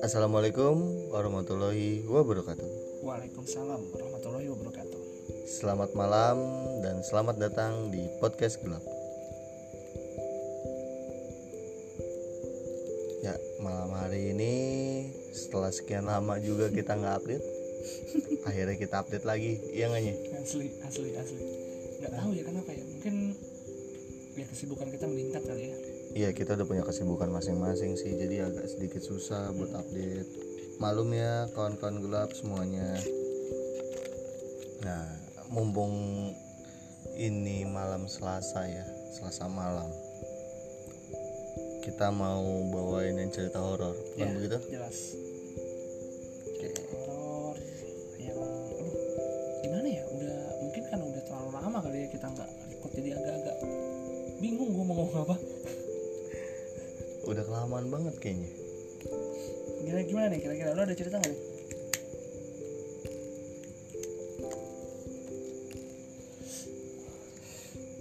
Assalamualaikum warahmatullahi wabarakatuh. Waalaikumsalam warahmatullahi wabarakatuh. Selamat malam dan selamat datang di podcast gelap. Ya malam hari ini setelah sekian lama juga kita nggak update, akhirnya kita update lagi, iya nggak? Asli, asli, asli. Nggak tahu ya kenapa ya. Mungkin ya kesibukan kita meningkat kali ya. Iya kita udah punya kesibukan masing-masing sih, jadi agak sedikit susah buat update. Malum ya kawan-kawan gelap semuanya. Nah mumpung ini malam Selasa ya, Selasa malam. Kita mau bawain yang cerita horor, bukan Ya, begitu? Jelas.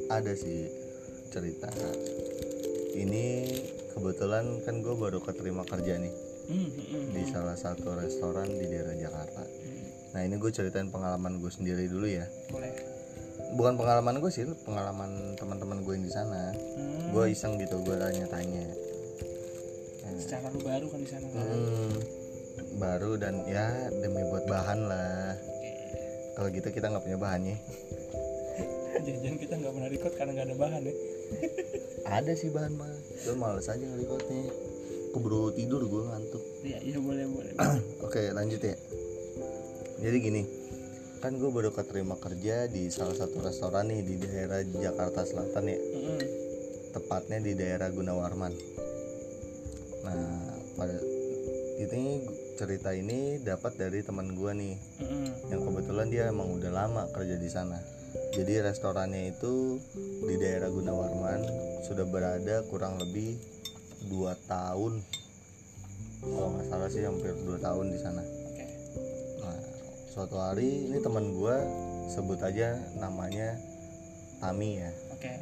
Ada sih cerita. Ini kebetulan kan gue baru keterima kerja nih Hmm, hmm, hmm, di salah satu restoran di daerah Jakarta. Nah ini gue ceritain pengalaman gue sendiri dulu ya. Boleh. Bukan pengalaman gue sih, pengalaman teman-teman gue yang di sana. Hmm, Gue iseng gitu, gue tanya-tanya. Nah, secara lu baru kan di sana kan. hmm, baru dan ya demi buat bahan lah. Kalau gitu kita nggak punya bahannya. Jangan kita nggak pernah record karena nggak ada bahan ya. Ada sih bahan mah, gue males aja ngerekodnya. Keburu tidur gue ngantuk. Iya, iya boleh boleh. Oke lanjut ya. Jadi gini, kan gue baru keterima kerja di salah satu restoran nih di daerah Jakarta Selatan ya. Mm-mm. tepatnya di daerah Gunawarman. Nah, pada ini cerita ini dapat dari teman gua nih, Mm-mm. yang kebetulan dia emang udah lama kerja di sana. Jadi restorannya itu di daerah Gunawarman sudah berada kurang lebih dua tahun. Kalau nggak salah sih hampir dua tahun di sana. Nah, suatu hari ini teman gua sebut aja namanya Tami ya. Oke.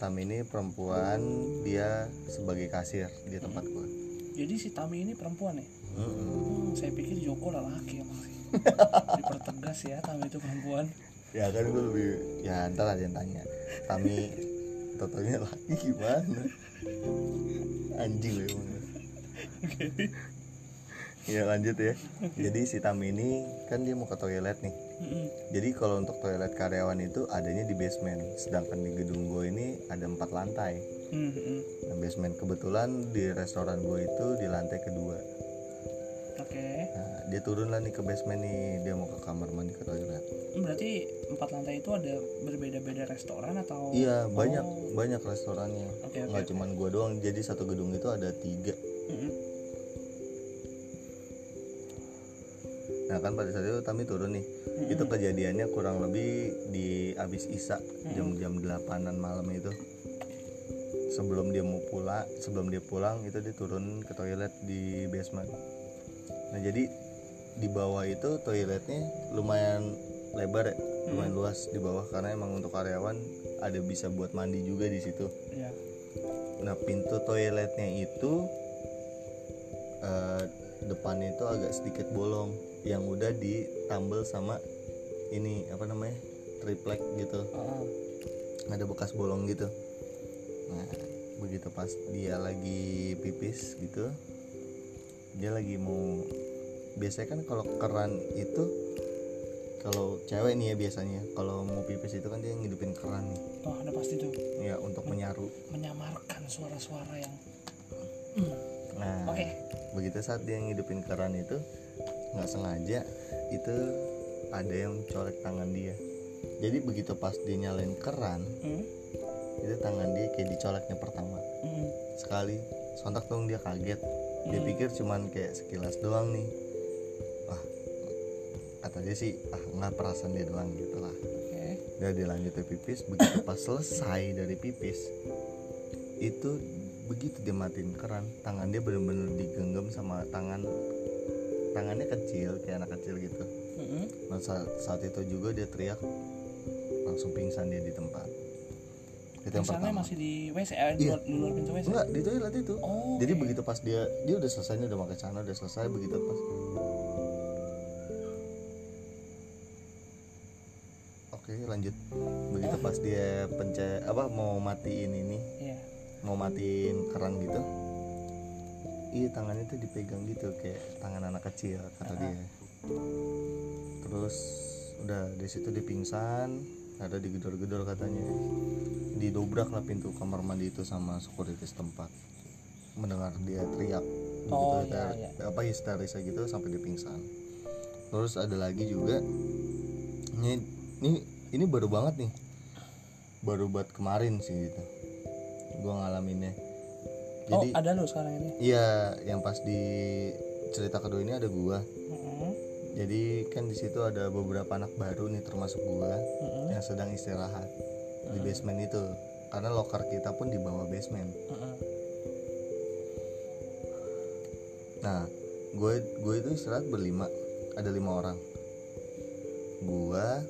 Tam ini perempuan, dia sebagai kasir di tempat gua. Jadi si Tami ini perempuan ya? Mm-mm. Hmm, saya pikir Joko laki emang sih. Dipertegas ya Tami itu perempuan. Ya kan gue lebih, ya ntar ada yang tanya. Tami totalnya laki gimana? Anjing loh emang. Ya lanjut ya. Jadi si Tami ini kan dia mau ke toilet nih. Jadi kalau untuk toilet karyawan itu adanya di basement, sedangkan di gedung gue ini ada empat lantai. Nah, basement kebetulan di restoran gue itu di lantai kedua. Dia turun lah nih ke basement nih, dia mau ke kamar mandi ke toilet. Hmm, Berarti empat lantai itu ada berbeda-beda restoran atau? Iya banyak Oh. banyak restorannya. Oke oke. Nggak cuman gua doang, jadi satu gedung itu ada tiga. Mm-mm. Nah kan pada saat itu Tami turun nih. Mm-mm. Itu kejadiannya kurang lebih di abis isa jam-jam delapanan malam itu. Sebelum dia mau pulang, sebelum dia pulang itu dia turun ke toilet di basement. Nah jadi di bawah itu toiletnya lumayan lebar ya, lumayan luas di bawah karena emang untuk karyawan ada bisa buat mandi juga di situ. Iya. Nah pintu toiletnya itu eh, depannya itu agak sedikit bolong yang udah ditambal sama ini apa namanya triplek gitu Ah, ada bekas bolong gitu nah begitu pas dia lagi pipis gitu dia lagi mau biasanya kan kalau keran itu kalau cewek nih ya biasanya kalau mau pipis itu kan dia ngidupin keran nih oh ada pasti tuh ya untuk menyaru menyamarkan suara-suara yang. nah Oke. begitu saat dia ngidupin keran itu nggak sengaja itu ada yang colek tangan dia jadi begitu pas dia nyalain keran Hmm? itu tangan dia kayak dicoleknya pertama Mm-mm. sekali sontak dong dia kaget dia Hmm. pikir cuman kayak sekilas doang nih kata dia sih ah nggak perasaan dia doang gitu lah. Oke. dia dilanjut pipis. Begitu pas selesai dari pipis itu begitu dia matiin keran tangan dia bener-bener digenggam sama tangan tangannya kecil kayak anak kecil gitu. Nah saat, saat itu juga dia teriak langsung pingsan dia di tempat. Itu yang pertama. masih di WC eh, di, Iya. luar, di luar pintu WC enggak di toilet itu. Oh jadi oke. begitu pas dia dia udah selesai udah pakai celana udah selesai begitu pas matiin ini. Iya. Mau matiin keran gitu. Iya tangannya tuh dipegang gitu kayak tangan anak kecil kata dia. Terus udah di situ dia pingsan ada digedor-gedor katanya. Didobrak lah pintu kamar mandi itu sama security setempat. Mendengar dia teriak begitu Oh, iya, ter- iya. apa histeris gitu sampai dia pingsan. Terus ada lagi juga ini ini ini baru banget nih baru buat kemarin sih gitu gua ngalaminnya. Jadi oh ada lo sekarang ini? Iya yang pas di cerita kedua ini ada gua. Mm-mm. jadi kan di situ ada beberapa anak baru nih termasuk gua Mm-mm. yang sedang istirahat di basement itu. Karena loker kita pun di bawah basement. Mm-mm. nah gue gue itu istirahat berlima. Ada lima orang. Gua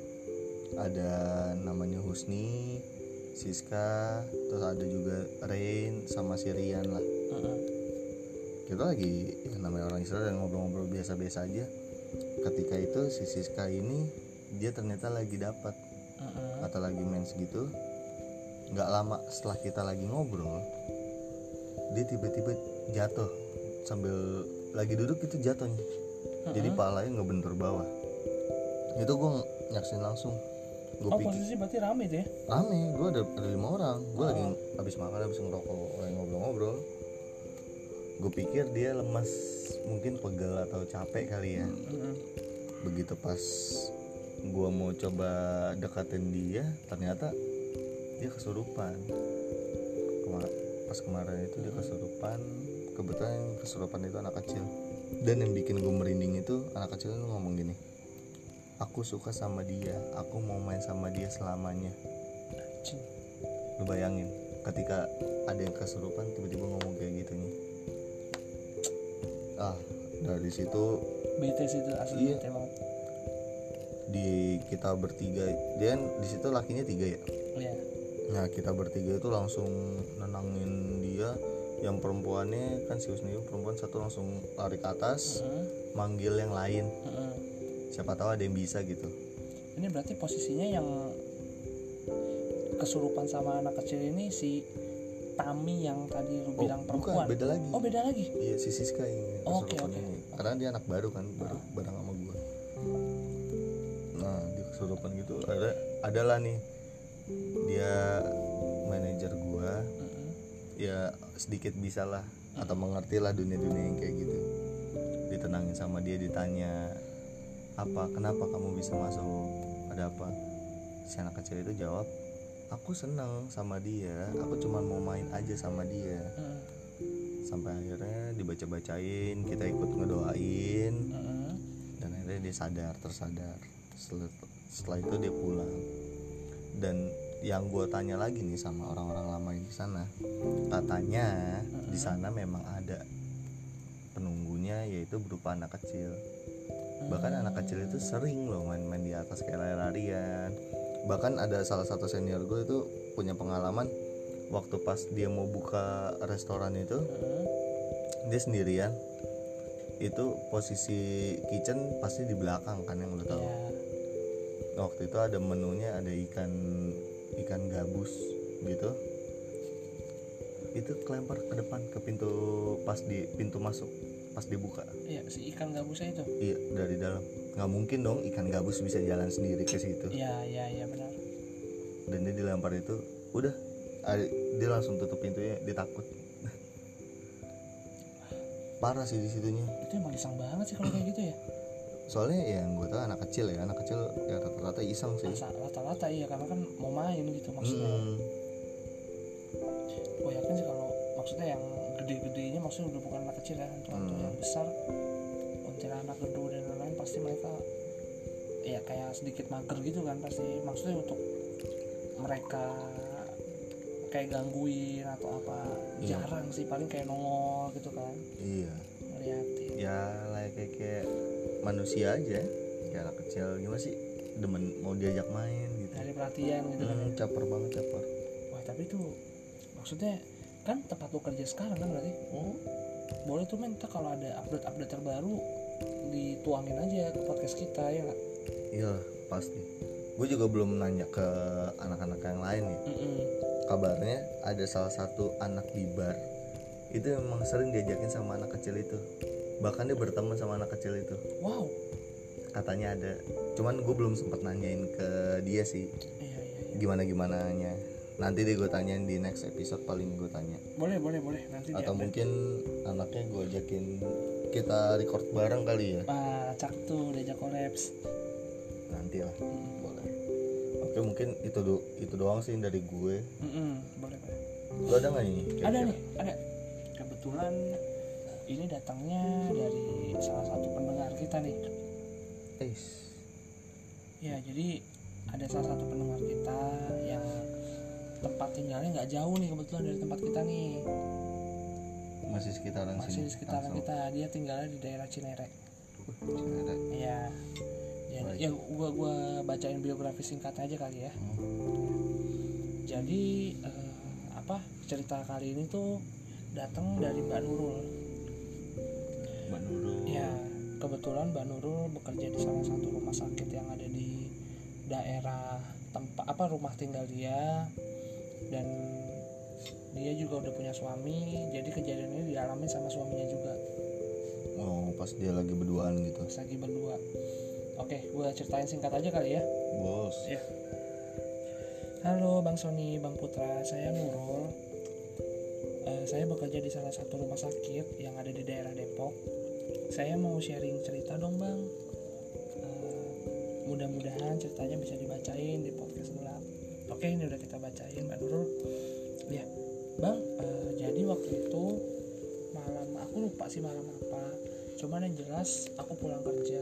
ada namanya Husni Siska terus ada juga Rain sama si Rian lah. Kita lagi ya namanya orang istirahat dan ngobrol-ngobrol biasa-biasa aja. Ketika itu si Siska ini dia ternyata lagi dapat. Atau lagi mens gitu. Nggak lama setelah kita lagi ngobrol dia tiba-tiba jatuh. Sambil lagi duduk itu jatuhnya. Jadi palanya nggak bentur bawah. Itu gue nyaksin langsung gue oh pikir. posisi berarti rame ya rame gue ada, ada lima orang. Gue lagi habis makan habis ngerokok lagi ngobrol-ngobrol. Gue pikir dia lemas mungkin pegel atau capek kali ya. Mm-mm. begitu pas gue mau coba deketin dia ternyata dia kesurupan. Kema- pas kemarin itu dia kesurupan. Kebetulan yang kesurupan itu anak kecil. Dan yang bikin gue merinding itu anak kecil itu ngomong gini aku suka sama dia. Aku mau main sama dia selamanya. Lu bayangin ketika ada yang kesurupan tiba-tiba ngomong kayak gitu nih. Ah dari situ bete sih itu asli Iya. bete banget di kita bertiga dia kan di situ lakinya tiga ya? Iya. Nah kita bertiga itu langsung nenangin dia. Yang perempuannya kan si Husni perempuan satu langsung lari ke atas Mm-mm. manggil yang lain. Mm-mm. Siapa tahu ada yang bisa gitu. Ini berarti posisinya yang kesurupan sama anak kecil ini si Tami yang tadi lu bilang bukan perempuan. beda lagi. Oh beda lagi? Iya si Siska yang Oh, kesurupan oke. ini. Karena dia anak baru kan baru bareng sama gua. Nah dia kesurupan gitu ada adalah nih dia manajer gua. Mm-mm. ya sedikit bisa lah atau mengerti lah dunia-dunia yang kayak gitu. Ditenangin sama dia ditanya apa kenapa kamu bisa masuk? Ada apa? Si anak kecil itu jawab aku senang sama dia aku cuma mau main aja sama dia. Sampai akhirnya dibaca-bacain kita ikut ngedoain. Dan akhirnya dia sadar tersadar. Setelah, setelah itu dia pulang. Dan yang gue tanya lagi nih sama orang-orang lama di sana katanya di sana memang ada penunggunya yaitu berupa anak kecil bahkan anak kecil itu sering loh main-main di atas kayak lari-larian. Bahkan ada salah satu senior gue itu punya pengalaman waktu pas dia mau buka restoran itu Mm-mm. dia sendirian. Itu posisi kitchen pasti di belakang kan yang lo tahu. Iya. waktu itu ada menunya ada ikan ikan gabus gitu. Itu kelempar ke depan ke pintu pas di pintu masuk pas dibuka. Iya, si ikan gabusnya itu. iya dari dalam. Nggak mungkin dong ikan gabus bisa jalan sendiri ke situ. Iya, iya, iya benar. dan dia dilempar itu udah. Dia langsung tutup pintunya dia takut. Parah sih di situnya. Itu emang iseng banget sih kalau kayak gitu ya. soalnya ya yang gue tahu anak kecil ya. Anak kecil ya rata-rata iseng sih. Rata-rata iya karena kan mau main gitu maksudnya. Mm, Gue yakin sih kalau maksudnya yang gede-gedenya maksudnya udah bukan anak kecil ya, untuk Hmm. yang besar kuntilanak gedung dan lain-lain pasti mereka ya kayak sedikit mager gitu kan pasti. Maksudnya untuk mereka kayak gangguin atau apa Iya. jarang sih paling kayak nongol gitu kan. Iya. Ngeliatin. Ya kayak kayak, kayak manusia aja kayak anak kecil. Gimana sih demen mau diajak main gitu? Nyari perhatian gitu kan Hmm, caper banget caper. Wah tapi itu maksudnya kan tempat lu kerja sekarang kan berarti? Hmm. boleh tuh men ntar kalau ada update update terbaru dituangin aja ke podcast kita ya nggak? Iya pasti. Gue juga belum nanya ke anak-anak yang lain nih. Mm-mm. kabarnya ada salah satu anak di bar. Itu memang sering diajakin sama anak kecil itu. Bahkan dia berteman sama anak kecil itu. Wow. Katanya ada. Cuman gue belum sempat nanyain ke dia sih. Iya iya iya. gimana gimana nya nanti deh gue tanyain di next episode paling gue tanya. Boleh boleh boleh. Nanti atau mungkin anaknya gue ajakin kita record bareng kali ya? Ah cak tuh diajak kolaps. Nanti lah boleh. Oke mungkin itu do itu doang sih dari gue. Mm-mm, boleh boleh. Lu ada nggak nih ada kira-kira? nih ada. Kebetulan ini datangnya dari salah satu pendengar kita nih. Eis. ya jadi ada salah satu pendengar kita tempat tinggalnya nggak jauh nih kebetulan dari tempat kita nih masih sekitaran masih sini di sekitaran Tangsel. kita dia tinggalnya di daerah Cinere. Iya. Ya, Baik. ya gua gua bacain biografi singkatnya aja kali ya. Hmm. Jadi eh, apa cerita kali ini tuh datang dari Mbak Nurul. Mbak Nurul Ya, kebetulan Mbak Nurul bekerja di salah satu rumah sakit yang ada di daerah tempat apa rumah tinggal dia dan dia juga udah punya suami jadi kejadian ini dialami sama suaminya juga oh pas dia lagi berduaan gitu pas lagi berdua oke gue ceritain singkat aja kali ya bos Ya. Halo Bang Sony, Bang Putra, saya Nurul. Eh, saya bekerja di salah satu rumah sakit yang ada di daerah Depok. Saya mau sharing cerita dong Bang. Eh, mudah-mudahan ceritanya bisa dibacain di podcast gelap. Oke, ini udah kita bacain Mbak Nurul. Ya, Bang. eh, jadi waktu itu malam, aku lupa sih malam apa. Cuman yang jelas aku pulang kerja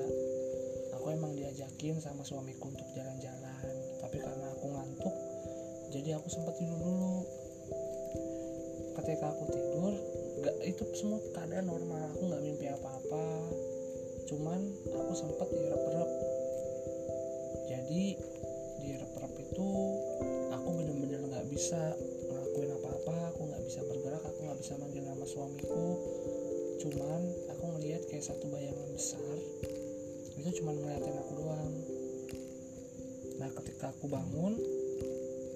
aku emang diajakin sama suamiku untuk jalan-jalan tapi karena aku ngantuk jadi aku sempat tidur dulu ketika aku tidur gak itu semua keadaan normal aku nggak mimpi apa-apa cuman aku sempat direp-rep jadi bisa manggil nama suamiku. Cuman aku ngelihat kayak satu bayangan besar itu cuma ngeliatin aku doang. Nah ketika aku bangun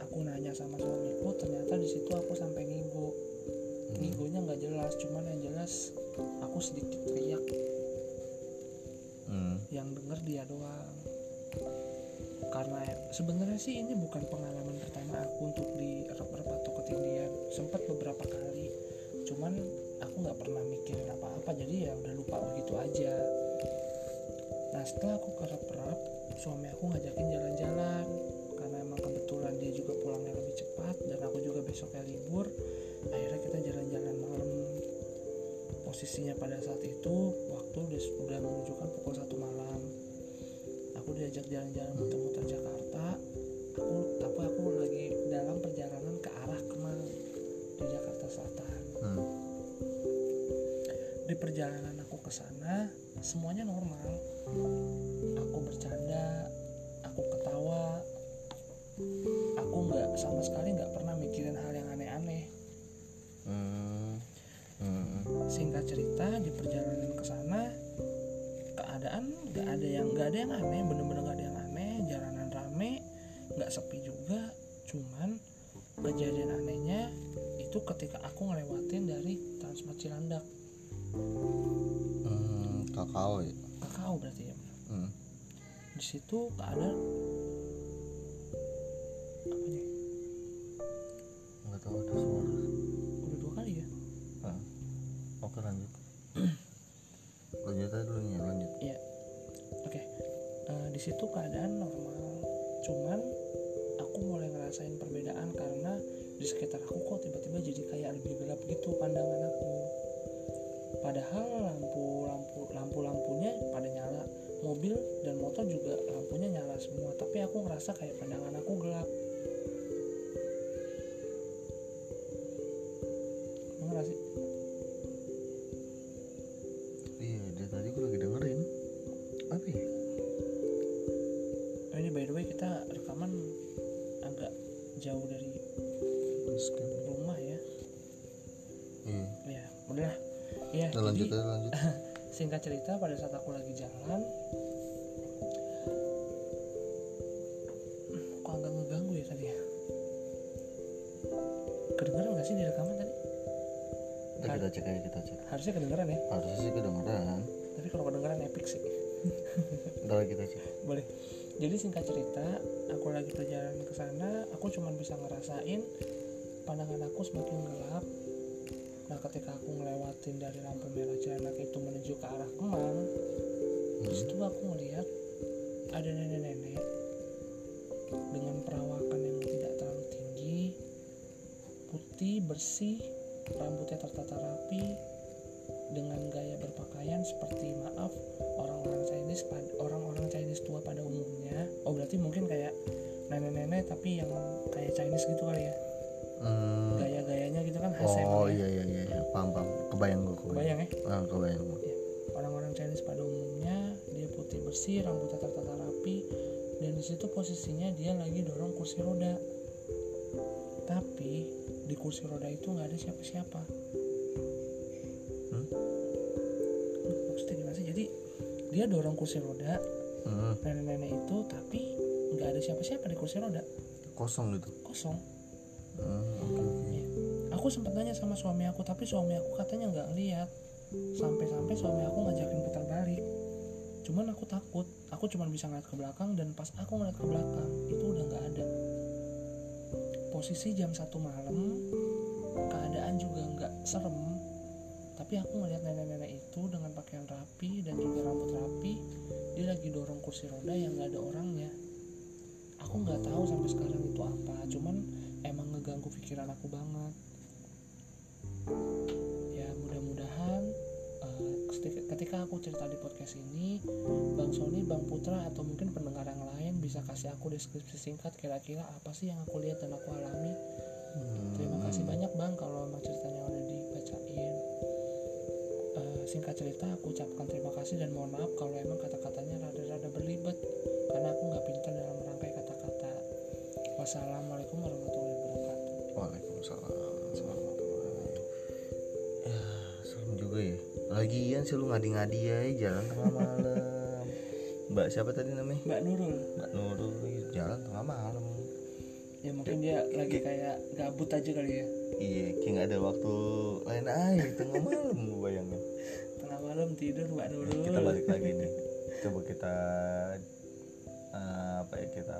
aku nanya sama suamiku ternyata di situ aku sampai ngigo. Ngigonya nggak jelas cuman yang jelas aku sedikit teriak. Hmm. yang denger dia doang. Karena sebenarnya sih ini bukan pengalaman pertama aku untuk di rep-rep atau ketindihan sempat beberapa kali cuman aku nggak pernah mikirin apa-apa jadi ya udah lupa begitu aja. Nah setelah aku ke rep-rep suami aku ngajakin jalan-jalan karena emang kebetulan dia juga pulangnya lebih cepat dan aku juga besoknya libur akhirnya kita jalan-jalan malam. Posisinya pada saat itu waktu udah, menunjukkan pukul satu malam. Aku diajak jalan-jalan muter-muter Jakarta di perjalanan aku ke sana semuanya normal. Aku bercanda aku ketawa. Aku nggak sama sekali nggak pernah mikirin hal yang aneh-aneh. Singkat cerita di perjalanan ke sana keadaan nggak ada yang nggak ada yang aneh bener-bener nggak ada yang aneh. Jalanan rame nggak sepi juga. Cuman kejadian anehnya itu ketika aku ngelewatin dari Transmart Cilandak Hmm. kakao ya kakao berarti ya hmm. di situ keadaan apa nih nggak tahu ada suara udah dua kali ya Ah. oke lanjut lanjut aja dulu nih lanjut Iya. Oke. Eh, di situ keadaan normal. Cuman aku mulai ngerasain perbedaan karena di sekitar aku kok tiba-tiba jadi kayak lebih gelap gitu pandangan aku. Padahal lampu lampu lampu lampunya pada nyala, mobil dan motor juga lampunya nyala semua. Tapi aku ngerasa kayak pandangan aku gelap. Sih di rekaman tadi? Ntar kita cek aja kita cek. Harusnya kedengeran ya? Harusnya sih kedengeran. Tapi kalau kedengeran epic sih. Ntar kita cek. Boleh. Jadi singkat cerita aku lagi perjalanan ke sana aku cuma bisa ngerasain pandangan aku semakin gelap. Nah ketika aku ngelewatin dari lampu merah Cilandak itu menuju ke arah Kemang terus Hmm. itu aku ngeliat ada nenek-nenek dengan perawakan yang tidak putih bersih rambutnya tertata rapi dengan gaya berpakaian seperti maaf orang-orang Chinese orang-orang Chinese tua pada umumnya oh berarti mungkin kayak nenek-nenek tapi yang kayak Chinese gitu kali ya Hmm. gaya-gayanya gitu kan khas oh ya. iya iya iya iya. paham paham kebayang gue Kebayang ya ah kebayang gua. orang-orang Chinese pada umumnya dia putih bersih rambutnya tertata rapi dan di situ posisinya dia lagi dorong kursi roda di kursi roda itu nggak ada siapa-siapa. Hmm? maksudnya gimana sih? Jadi dia dorong kursi roda Hmm. nenek-nenek itu tapi nggak ada siapa-siapa di kursi roda. Kosong gitu? Kosong. Hmm, Iya. aku sempat nanya sama suami aku tapi suami aku katanya nggak ngeliat. Sampai-sampai suami aku ngajakin putar balik. Cuman aku takut. Aku cuma bisa ngeliat ke belakang dan pas aku ngeliat ke belakang itu udah nggak ada posisi jam satu malam keadaan juga nggak serem. Tapi aku ngeliat nenek-nenek itu dengan pakaian rapi dan juga rambut rapi dia lagi dorong kursi roda yang nggak ada orangnya. Aku nggak tahu sampai sekarang itu apa cuman emang ngeganggu pikiran aku banget. Ya mudah-mudahan eh, ketika, aku cerita di podcast ini Bang Sony, Bang Putra atau mungkin pendengar bisa kasih aku deskripsi singkat kira-kira apa sih yang aku lihat dan aku alami. Hmm. terima kasih banyak Bang kalau emang ceritanya udah dibacain. Eh, singkat cerita aku ucapkan terima kasih dan mohon maaf kalau emang kata-katanya rada-rada berlibet karena aku nggak pintar dalam merangkai kata-kata. Wassalamualaikum warahmatullahi wabarakatuh. Waalaikumsalam warahmatullahi Ya serem juga ya. Lagian sih lu ngadi-ngadi ya jalan tengah malam Mbak siapa tadi namanya? Mbak Nurul Mbak Nurul jalan tengah malam. Ya mungkin dia lagi kayak gabut aja kali ya. Iya kayak gak ada waktu lain. Aja tengah malam lu bayangin. Tengah malam tidur Mbak Nurul Kita balik lagi nih. Coba kita eh, Apa ya kita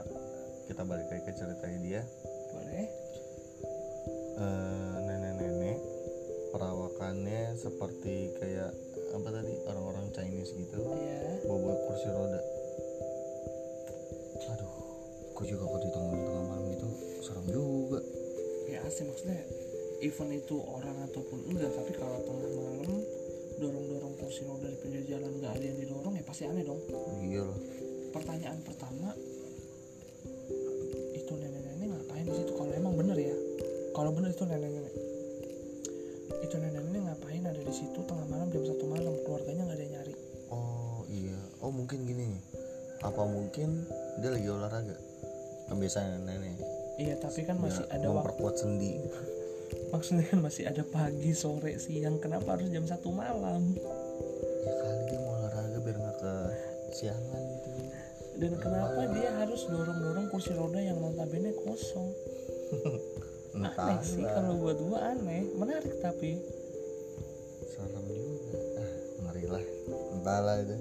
Kita balik lagi ke ceritanya dia boleh. Eh, nenek-nenek perawakannya seperti kayak apa tadi orang-orang Chinese gitu ya bawa kursi roda. Aduh kok juga kok di tengah tengah malam gitu serem juga. Ya asli maksudnya event itu orang ataupun enggak tapi kalau tengah malam dorong-dorong kursi roda di pinggir jalan nggak ada yang didorong ya pasti aneh dong. Iya loh pertanyaan pertama itu nenek-nenek ngapain di situ? Kalau emang bener ya kalau bener itu nenek-nenek itu nenek-nenek ngapain? Ada di situ tengah malam jam satu malam. Keluarganya nggak ada yang nyari. Oh iya. Oh mungkin gini. Apa mungkin dia lagi olahraga? Kebiasaan nenek. Iya tapi kan masih Ya, ada waktu memperkuat sendi. Maksudnya kan masih ada pagi sore siang. Kenapa harus jam satu malam? Ya kali dia mau olahraga biar nggak ke siangan gitu. Dan kenapa dia harus dorong-dorong kursi roda yang notabene kosong aneh sih kalau buat gua aneh. Menarik tapi. Serem juga. Ah ngeri lah. Entahlah itu.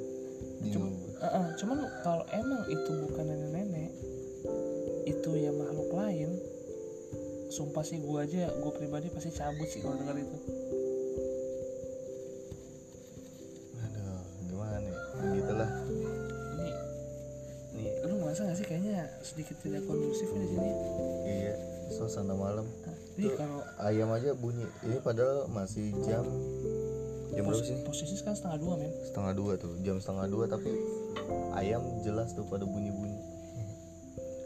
Eh, eh, cuman kalau emang itu bukan nenek-nenek itu ya makhluk lain sumpah sih gua aja gua pribadi pasti cabut sih kalau dengar itu ayam aja bunyi. Ini padahal masih jam jam berapa sih? posisi sekarang setengah dua men setengah dua tuh jam setengah dua tapi ayam jelas tuh pada bunyi bunyi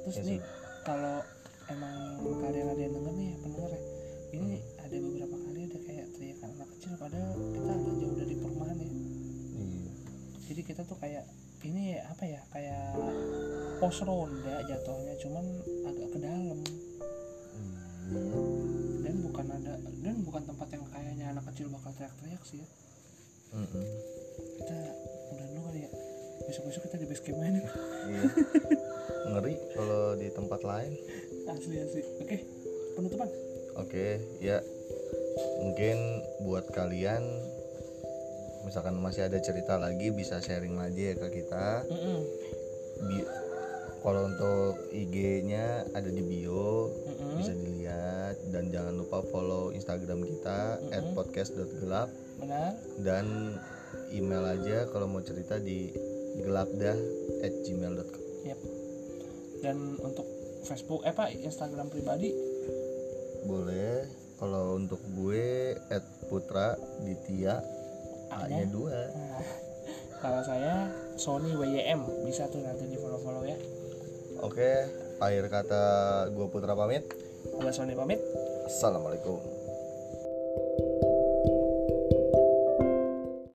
terus Ya, nih kalau emang kalian ada yang denger nih pendengar ya? Ini ada beberapa kali ada kayak teriakan anak kecil padahal kita agak jauh dari perumahan ya. Iya. Jadi kita tuh kayak ini apa ya kayak pos ronda jatuhnya cuman agak ke dalam kecil bakal teriak-teriak sih ya. Mm-mm. kita udah dulu kali ya. Besok-besok kita di base camp main iya. Ngeri kalau di tempat lain. Asli asli. Oke penutupan. Oke ya. Mungkin buat kalian misalkan masih ada cerita lagi bisa sharing lagi ya ke kita. Mm-mm. Bi- kalau untuk IG-nya ada di bio Mm-mm. bisa dilihat. Dan jangan lupa follow Instagram kita @podcast.gelap benar. Dan email aja kalau mau cerita di gelapdah@gmail.com Yap. dan untuk Facebook eh pak Instagram pribadi? Boleh. Kalau untuk gue @putra ditya A-nya A-nya? dua. Nah, kalau saya Sony WYM bisa tuh nanti di follow follow ya oke akhir kata gue putra pamit. Gue Sony pamit. Assalamualaikum